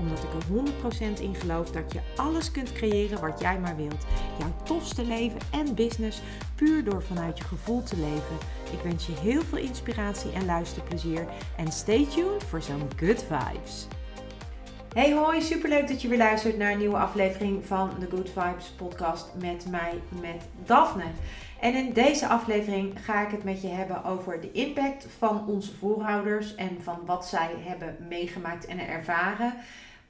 Omdat ik er 100% in geloof dat je alles kunt creëren wat jij maar wilt. Jouw tofste leven en business puur door vanuit je gevoel te leven. Ik wens je heel veel inspiratie en luisterplezier. En stay tuned voor zo'n good vibes. Hey hoi, superleuk dat je weer luistert naar een nieuwe aflevering van de Good Vibes podcast met mij, met Daphne. En in deze aflevering ga ik het met je hebben over de impact van onze voorouders en van wat zij hebben meegemaakt en ervaren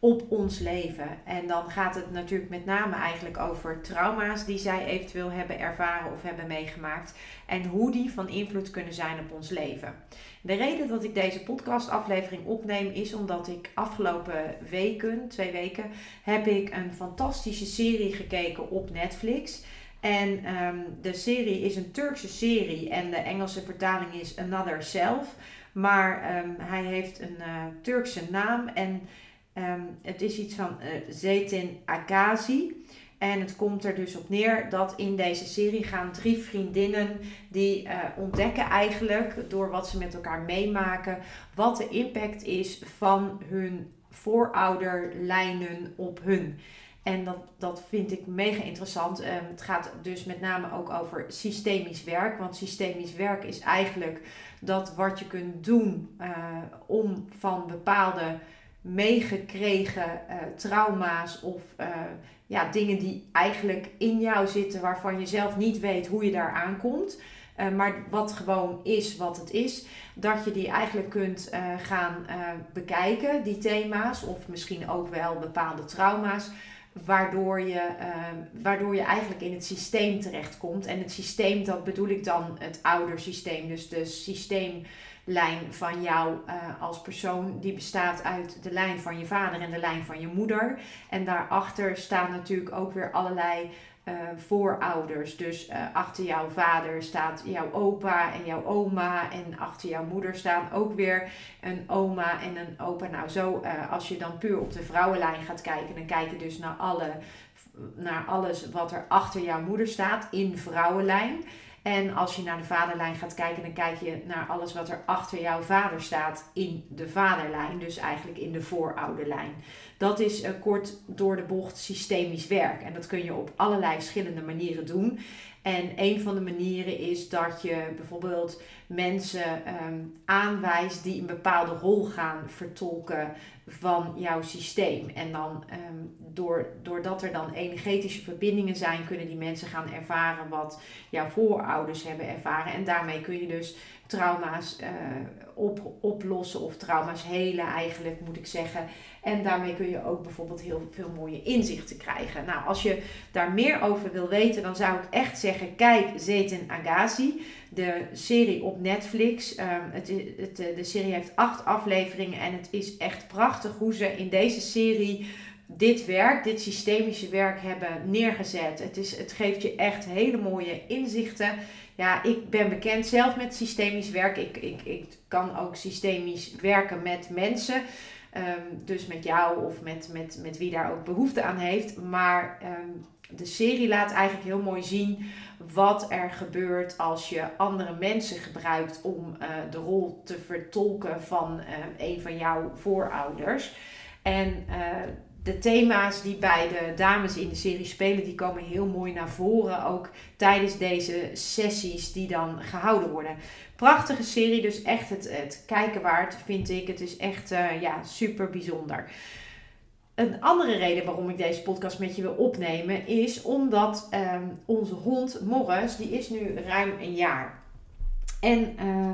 op ons leven. En dan gaat het natuurlijk met name eigenlijk over trauma's die zij eventueel hebben ervaren of hebben meegemaakt. En hoe die van invloed kunnen zijn op ons leven. De reden dat ik deze podcastaflevering opneem is omdat ik afgelopen weken, twee weken, heb ik een fantastische serie gekeken op Netflix. En ehm, de serie is een Turkse serie en de Engelse vertaling is Another Self. Maar ehm, hij heeft een uh, Turkse naam en Ehm, het is iets van uh, Zetin Agazi. En het komt er dus op neer dat in deze serie gaan drie vriendinnen die uh, ontdekken eigenlijk door wat ze met elkaar meemaken, wat de impact is van hun voorouderlijnen op hun. En dat, dat vind ik mega interessant. Um, het gaat dus met name ook over systemisch werk. Want systemisch werk is eigenlijk dat wat je kunt doen uh, om van bepaalde meegekregen uh, trauma's of uh, ja, dingen die eigenlijk in jou zitten waarvan je zelf niet weet hoe je daar aankomt. Uh, maar wat gewoon is wat het is, dat je die eigenlijk kunt gaan bekijken, die thema's, of misschien ook wel bepaalde trauma's, waardoor je, waardoor je eigenlijk in het systeem terechtkomt. En het systeem, dat bedoel ik dan het oudersysteem, dus de systeem lijn van jou uh, als persoon, die bestaat uit de lijn van je vader en de lijn van je moeder. En daarachter staan natuurlijk ook weer allerlei uh, voorouders. Dus uh, achter jouw vader staat jouw opa en jouw oma. En achter jouw moeder staan ook weer een oma en een opa. Nou, zo als je dan puur op de vrouwenlijn gaat kijken, dan kijk je dus naar, alle, naar alles wat er achter jouw moeder staat in vrouwenlijn. En als je naar de vaderlijn gaat kijken, dan kijk je naar alles wat er achter jouw vader staat in de vaderlijn. Dus eigenlijk in de voorouderlijn. Dat is uh, kort door de bocht systemisch werk. En dat kun je op allerlei verschillende manieren doen. En een van de manieren is dat je bijvoorbeeld mensen um, aanwijst die een bepaalde rol gaan vertolken van jouw systeem. En dan um, door, doordat er dan energetische verbindingen zijn, kunnen die mensen gaan ervaren wat jouw voorouders hebben ervaren. En daarmee kun je dus trauma's uh, op, oplossen of trauma's helen eigenlijk moet ik zeggen. En daarmee kun je ook bijvoorbeeld heel veel mooie inzichten krijgen. Nou, als je daar meer over wil weten, dan zou ik echt zeggen: kijk Zeten Agassi, de serie op Netflix. Um, het, het, de serie heeft acht afleveringen en het is echt prachtig hoe ze in deze serie dit werk, dit systemische werk hebben neergezet. Het, is, het geeft je echt hele mooie inzichten. Ja, ik ben bekend zelf met systemisch werk. Ik, ik, ik kan ook systemisch werken met mensen. Um, dus met jou of met, met, met wie daar ook behoefte aan heeft. Maar um, de serie laat eigenlijk heel mooi zien wat er gebeurt als je andere mensen gebruikt om uh, de rol te vertolken van uh, een van jouw voorouders. En uh, de thema's die bij de dames in de serie spelen, die komen heel mooi naar voren. Ook tijdens deze sessies die dan gehouden worden. Prachtige serie, dus echt het, het kijken waard vind ik. Het is echt uh, ja, super bijzonder. Een andere reden waarom ik deze podcast met je wil opnemen is omdat um, onze hond Morris, die is nu ruim een jaar. En uh,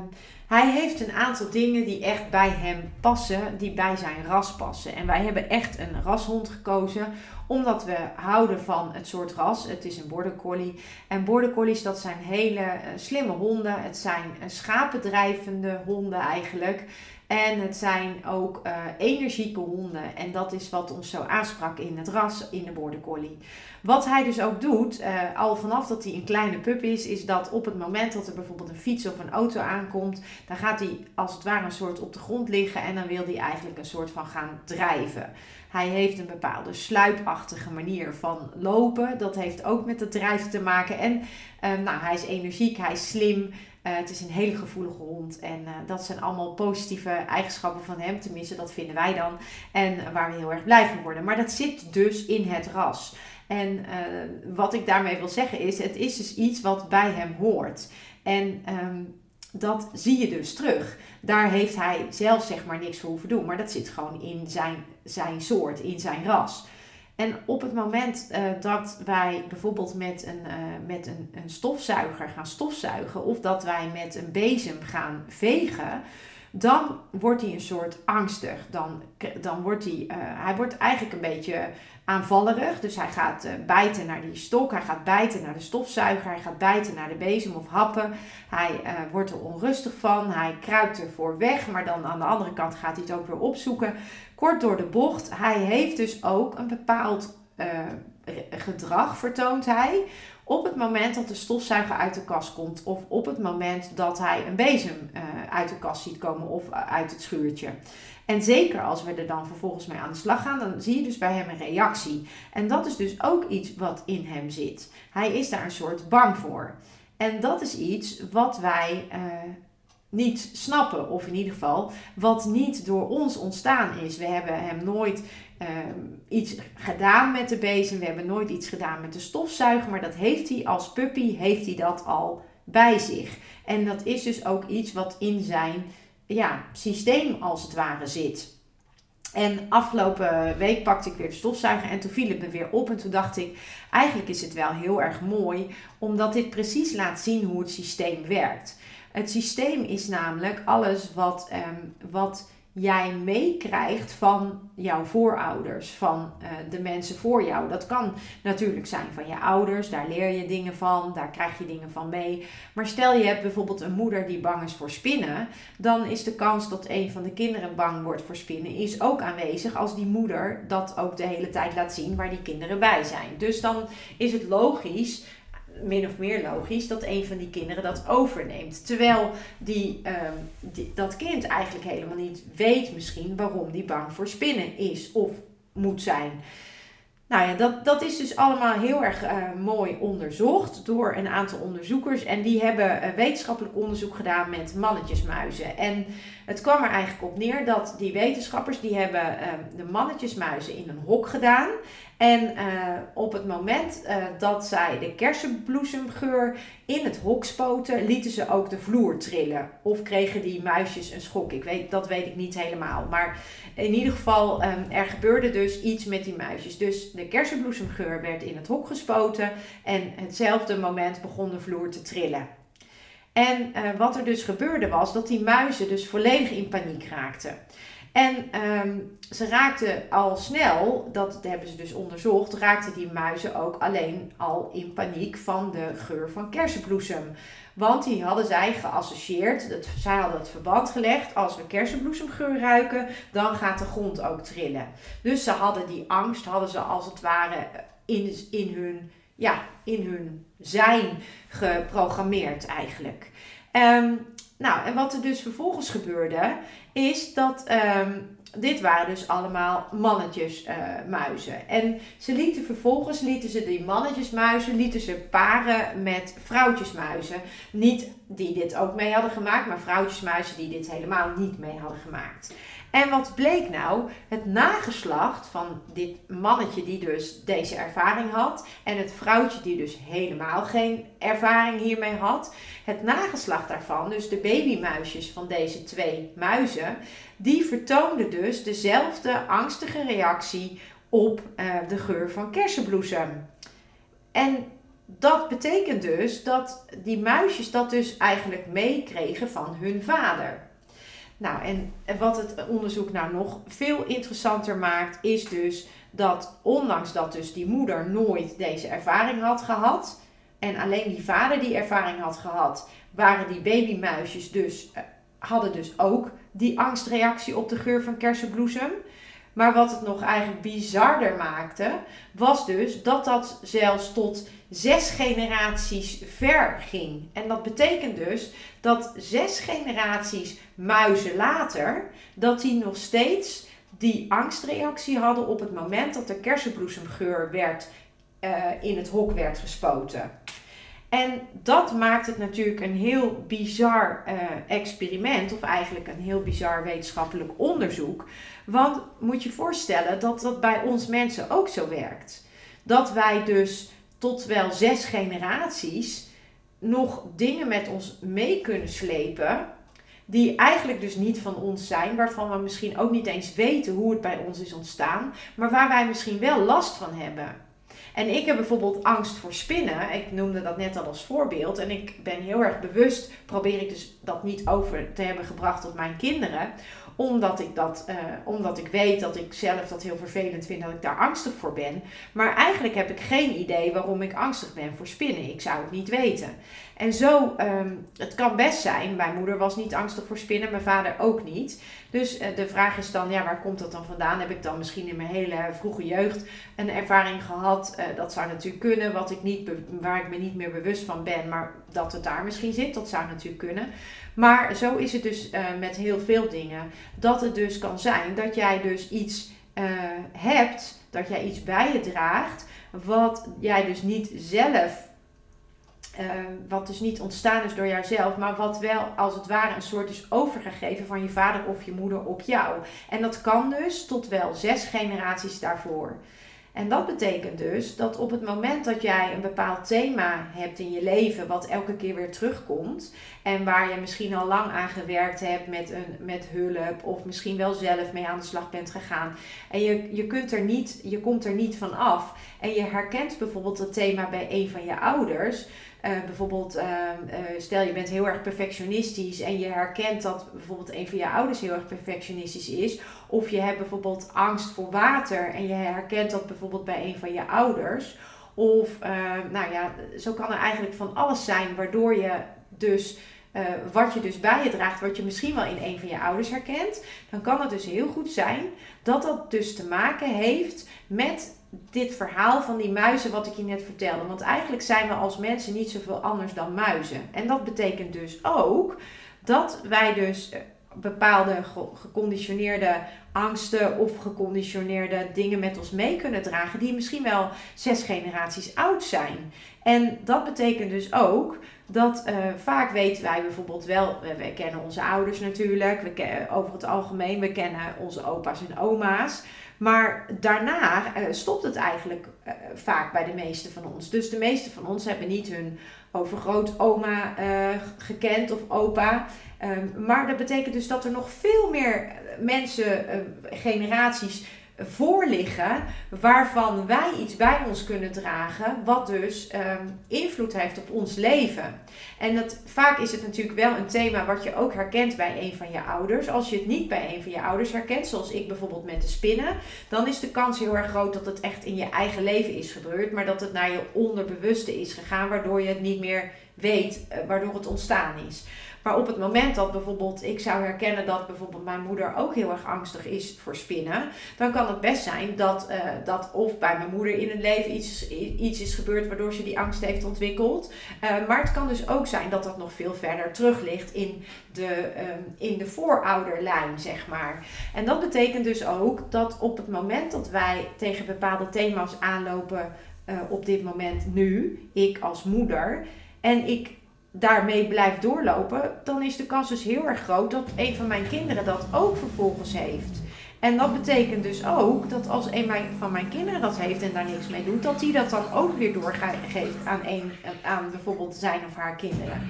hij heeft een aantal dingen die echt bij hem passen, die bij zijn ras passen. En wij hebben echt een rashond gekozen, omdat we houden van het soort ras. Het is een border collie. En border collies, dat zijn hele uh, slimme honden. Het zijn uh, schapendrijvende honden eigenlijk. En het zijn ook uh, energieke honden. En dat is wat ons zo aansprak in het ras, in de Border Collie. Wat hij dus ook doet, al vanaf dat hij een kleine pup is, is dat op het moment dat er bijvoorbeeld een fiets of een auto aankomt, dan gaat hij als het ware een soort op de grond liggen en dan wil hij eigenlijk een soort van gaan drijven. Hij heeft een bepaalde sluipachtige manier van lopen. Dat heeft ook met het drijven te maken. En uh, nou, hij is energiek, hij is slim. Uh, het is een hele gevoelige hond. En uh, dat zijn allemaal positieve eigenschappen van hem. Tenminste, dat vinden wij dan. En waar we heel erg blij van worden. Maar dat zit dus in het ras. En uh, wat ik daarmee wil zeggen is, het is dus iets wat bij hem hoort. En um, dat zie je dus terug. Daar heeft hij zelf zeg maar niks voor hoeven doen. Maar dat zit gewoon in zijn, zijn soort, in zijn ras. En op het moment uh, dat wij bijvoorbeeld met, een, uh, met een, een stofzuiger gaan stofzuigen, of dat wij met een bezem gaan vegen, dan wordt hij een soort angstig. Dan, dan wordt hij, uh, hij wordt eigenlijk een beetje aanvallerig. Dus hij gaat uh, bijten naar die stok, hij gaat bijten naar de stofzuiger, hij gaat bijten naar de bezem of happen. Hij uh, wordt er onrustig van, hij kruipt ervoor weg, maar dan aan de andere kant gaat hij het ook weer opzoeken. Kort door de bocht, hij heeft dus ook een bepaald gedrag, vertoont hij. Op het moment dat de stofzuiger uit de kast komt, of op het moment dat hij een bezem uit de kast ziet komen of uit het schuurtje. En zeker als we er dan vervolgens mee aan de slag gaan, dan zie je dus bij hem een reactie. En dat is dus ook iets wat in hem zit. Hij is daar een soort bang voor. En dat is iets wat wij uh, niet snappen, of in ieder geval wat niet door ons ontstaan is. We hebben hem nooit uh, iets gedaan met de bezem, we hebben nooit iets gedaan met de stofzuiger, maar dat heeft hij als puppy, heeft hij dat al bij zich. En dat is dus ook iets wat in zijn ja, systeem als het ware zit. En afgelopen week pakte ik weer de stofzuiger en toen viel het me weer op. En toen dacht ik, eigenlijk is het wel heel erg mooi, omdat dit precies laat zien hoe het systeem werkt. Het systeem is namelijk alles wat, um, wat jij meekrijgt van jouw voorouders, van uh, de mensen voor jou. Dat kan natuurlijk zijn van je ouders, daar leer je dingen van, daar krijg je dingen van mee. Maar stel je hebt bijvoorbeeld een moeder die bang is voor spinnen, dan is de kans dat een van de kinderen bang wordt voor spinnen is ook aanwezig als die moeder dat ook de hele tijd laat zien waar die kinderen bij zijn. Dus dan is het logisch min of meer logisch dat een van die kinderen dat overneemt. Terwijl die, um, die, dat kind eigenlijk helemaal niet weet misschien waarom die bang voor spinnen is of moet zijn. Nou ja, dat, dat is dus allemaal heel erg uh, mooi onderzocht door een aantal onderzoekers. En die hebben uh, wetenschappelijk onderzoek gedaan met mannetjesmuizen. En het kwam er eigenlijk op neer dat die wetenschappers die hebben uh, de mannetjesmuizen in een hok gedaan. En uh, op het moment uh, dat zij de kersenbloesemgeur in het hok spoten, lieten ze ook de vloer trillen. Of kregen die muisjes een schok. Ik weet, dat weet ik niet helemaal. Maar in ieder geval, um, er gebeurde dus iets met die muisjes. Dus de kersenbloesemgeur werd in het hok gespoten. En hetzelfde moment begon de vloer te trillen. En uh, wat er dus gebeurde was dat die muizen dus volledig in paniek raakten. En um, ze raakten al snel, dat hebben ze dus onderzocht, raakten die muizen ook alleen al in paniek van de geur van kersenbloesem. Want die hadden zij geassocieerd, dat, zij hadden het verband gelegd, als we kersenbloesemgeur ruiken, dan gaat de grond ook trillen. Dus ze hadden die angst, hadden ze als het ware in, in, hun, ja, in hun zijn geprogrammeerd eigenlijk. Um, nou, en wat er dus vervolgens gebeurde, is dat um, dit waren dus allemaal mannetjesmuizen. Uh, en ze lieten vervolgens, lieten ze die mannetjesmuizen, lieten ze paren met vrouwtjesmuizen. Niet die dit ook mee hadden gemaakt, maar vrouwtjesmuizen die dit helemaal niet mee hadden gemaakt. En wat bleek nou? Het nageslacht van dit mannetje die dus deze ervaring had en het vrouwtje die dus helemaal geen ervaring hiermee had. Het nageslacht daarvan, dus de babymuisjes van deze twee muizen, die vertoonden dus dezelfde angstige reactie op uh, de geur van kersenbloesem. En dat betekent dus dat die muisjes dat dus eigenlijk meekregen van hun vader. Nou, en wat het onderzoek nou nog veel interessanter maakt, is dus dat ondanks dat dus die moeder nooit deze ervaring had gehad en alleen die vader die ervaring had gehad, waren die babymuisjes dus hadden dus ook die angstreactie op de geur van kersenbloesem. Maar wat het nog eigenlijk bizarder maakte, was dus dat dat zelfs tot zes generaties ver ging. En dat betekent dus dat zes generaties muizen later, dat die nog steeds die angstreactie hadden op het moment dat de kersenbloesemgeur werd, uh, in het hok werd gespoten. En dat maakt het natuurlijk een heel bizar uh, experiment, of eigenlijk een heel bizar wetenschappelijk onderzoek. Want moet je voorstellen dat dat bij ons mensen ook zo werkt. Dat wij dus tot wel zes generaties nog dingen met ons mee kunnen slepen. Die eigenlijk dus niet van ons zijn, waarvan we misschien ook niet eens weten hoe het bij ons is ontstaan, maar waar wij misschien wel last van hebben. En ik heb bijvoorbeeld angst voor spinnen. Ik noemde dat net al als voorbeeld. En ik ben heel erg bewust, probeer ik dus dat niet over te hebben gebracht op mijn kinderen omdat ik, dat, uh, omdat ik weet dat ik zelf dat heel vervelend vind dat ik daar angstig voor ben. Maar eigenlijk heb ik geen idee waarom ik angstig ben voor spinnen. Ik zou het niet weten. En zo, um, het kan best zijn, mijn moeder was niet angstig voor spinnen, mijn vader ook niet. Dus uh, de vraag is dan, ja, waar komt dat dan vandaan? Heb ik dan misschien in mijn hele vroege jeugd een ervaring gehad? Uh, dat zou natuurlijk kunnen, wat ik niet waar ik me niet meer bewust van ben, maar dat het daar misschien zit, dat zou natuurlijk kunnen. Maar zo is het dus uh, met heel veel dingen. Dat het dus kan zijn dat jij dus iets hebt, dat jij iets bij je draagt, wat jij dus niet zelf Ehm, wat dus niet ontstaan is door jouzelf, maar wat wel als het ware een soort is overgegeven van je vader of je moeder op jou. En dat kan dus tot wel zes generaties daarvoor. En dat betekent dus dat op het moment dat jij een bepaald thema hebt in je leven, wat elke keer weer terugkomt, en waar je misschien al lang aan gewerkt hebt met, een, met hulp, of misschien wel zelf mee aan de slag bent gegaan, en je, je, kunt er niet, je komt er niet van af, en je herkent bijvoorbeeld het thema bij een van je ouders, uh, bijvoorbeeld, uh, uh, stel je bent heel erg perfectionistisch en je herkent dat bijvoorbeeld een van je ouders heel erg perfectionistisch is. Of je hebt bijvoorbeeld angst voor water en je herkent dat bijvoorbeeld bij een van je ouders. Of, nou ja, zo kan er eigenlijk van alles zijn waardoor je dus uh, wat je dus bij je draagt, wat je misschien wel in een van je ouders herkent, dan kan het dus heel goed zijn dat dat dus te maken heeft met dit verhaal van die muizen wat ik je net vertelde. Want eigenlijk zijn we als mensen niet zoveel anders dan muizen. En dat betekent dus ook dat wij dus eh, bepaalde geconditioneerde angsten of geconditioneerde dingen met ons mee kunnen dragen, die misschien wel zes generaties oud zijn. En dat betekent dus ook dat uh, vaak weten wij bijvoorbeeld wel, we, kennen onze ouders natuurlijk, we kennen, over het algemeen, we kennen onze opa's en oma's. Maar daarna uh, stopt het eigenlijk vaak bij de meeste van ons. Dus de meeste van ons hebben niet hun overgrootoma gekend of opa. Um, maar dat betekent dus dat er nog veel meer mensen, generaties voor liggen waarvan wij iets bij ons kunnen dragen, wat dus um, invloed heeft op ons leven. En dat, vaak is het natuurlijk wel een thema wat je ook herkent bij een van je ouders. Als je het niet bij een van je ouders herkent, zoals ik bijvoorbeeld met de spinnen, dan is de kans heel erg groot dat het echt in je eigen leven is gebeurd, maar dat het naar je onderbewuste is gegaan, waardoor je het niet meer weet, uh, waardoor het ontstaan is. Maar op het moment dat bijvoorbeeld ik zou herkennen dat bijvoorbeeld mijn moeder ook heel erg angstig is voor spinnen, dan kan het best zijn dat, uh, dat of bij mijn moeder in het leven iets, iets is gebeurd waardoor ze die angst heeft ontwikkeld. Uh, maar het kan dus ook zijn dat dat nog veel verder terug ligt in de, um, in de voorouderlijn, zeg maar. En dat betekent dus ook dat op het moment dat wij tegen bepaalde thema's aanlopen, uh, op dit moment nu, ik als moeder, en ik daarmee blijft doorlopen, dan is de kans dus heel erg groot dat een van mijn kinderen dat ook vervolgens heeft. En dat betekent dus ook dat als een van mijn kinderen dat heeft en daar niks mee doet, dat die dat dan ook weer doorgeeft aan, een, aan bijvoorbeeld zijn of haar kinderen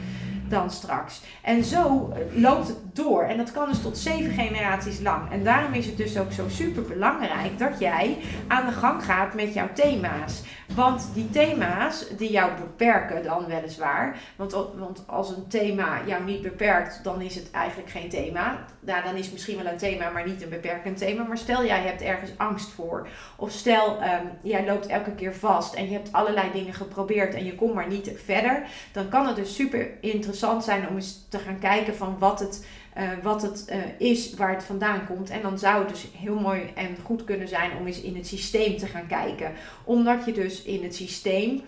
dan straks. En zo eh, loopt het door. En dat kan dus tot zeven generaties lang. En daarom is het dus ook zo super belangrijk dat jij aan de gang gaat met jouw thema's. Want die thema's die jou beperken dan weliswaar. Want, want als een thema jou niet beperkt, dan is het eigenlijk geen thema. Nou, dan is het misschien wel een thema, maar niet een beperkend thema. Maar stel jij hebt ergens angst voor. Of stel um, jij loopt elke keer vast en je hebt allerlei dingen geprobeerd en je komt maar niet verder. Dan kan het dus super interessant interessant zijn om eens te gaan kijken van wat het, uh, wat het uh, is waar het vandaan komt. En dan zou het dus heel mooi en goed kunnen zijn om eens in het systeem te gaan kijken. Omdat je dus in het systeem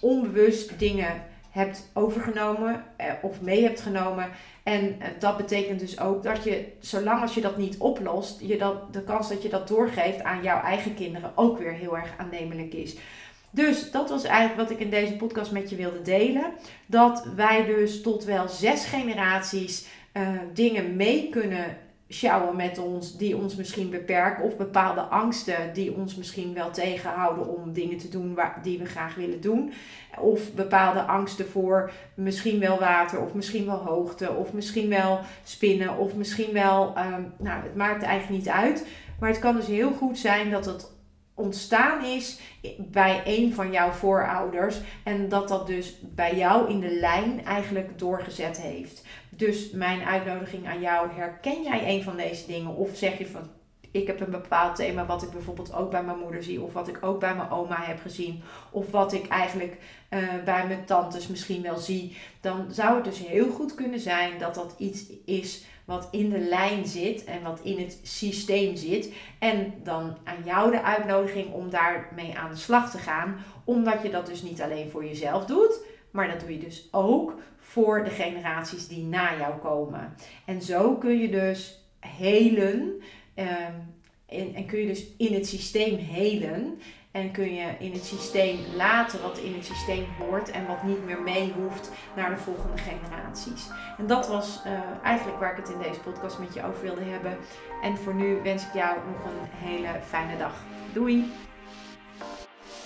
onbewust dingen hebt overgenomen eh, of mee hebt genomen. En eh, dat betekent dus ook dat je, zolang als je dat niet oplost, je dat, de kans dat je dat doorgeeft aan jouw eigen kinderen ook weer heel erg aannemelijk is. Dus dat was eigenlijk wat ik in deze podcast met je wilde delen. Dat wij dus tot wel zes generaties uh, dingen mee kunnen sjouwen met ons, die ons misschien beperken, of bepaalde angsten die ons misschien wel tegenhouden om dingen te doen waar, die we graag willen doen. Of bepaalde angsten voor misschien wel water, of misschien wel hoogte, of misschien wel spinnen, of misschien wel, um, nou, het maakt eigenlijk niet uit. Maar het kan dus heel goed zijn dat het ontstaan is bij een van jouw voorouders en dat dat dus bij jou in de lijn eigenlijk doorgezet heeft. Dus mijn uitnodiging aan jou, herken jij een van deze dingen? Of zeg je van, ik heb een bepaald thema wat ik bijvoorbeeld ook bij mijn moeder zie, of wat ik ook bij mijn oma heb gezien, of wat ik eigenlijk uh, bij mijn tantes misschien wel zie, dan zou het dus heel goed kunnen zijn dat dat iets is wat in de lijn zit en wat in het systeem zit. En dan aan jou de uitnodiging om daarmee aan de slag te gaan, omdat je dat dus niet alleen voor jezelf doet, maar dat doe je dus ook voor de generaties die na jou komen. En zo kun je dus helen. En, en kun je dus in het systeem helen. En kun je in het systeem laten wat in het systeem hoort en wat niet meer mee hoeft naar de volgende generaties. En dat was uh, eigenlijk waar ik het in deze podcast met je over wilde hebben. En voor nu wens ik jou nog een hele fijne dag. Doei!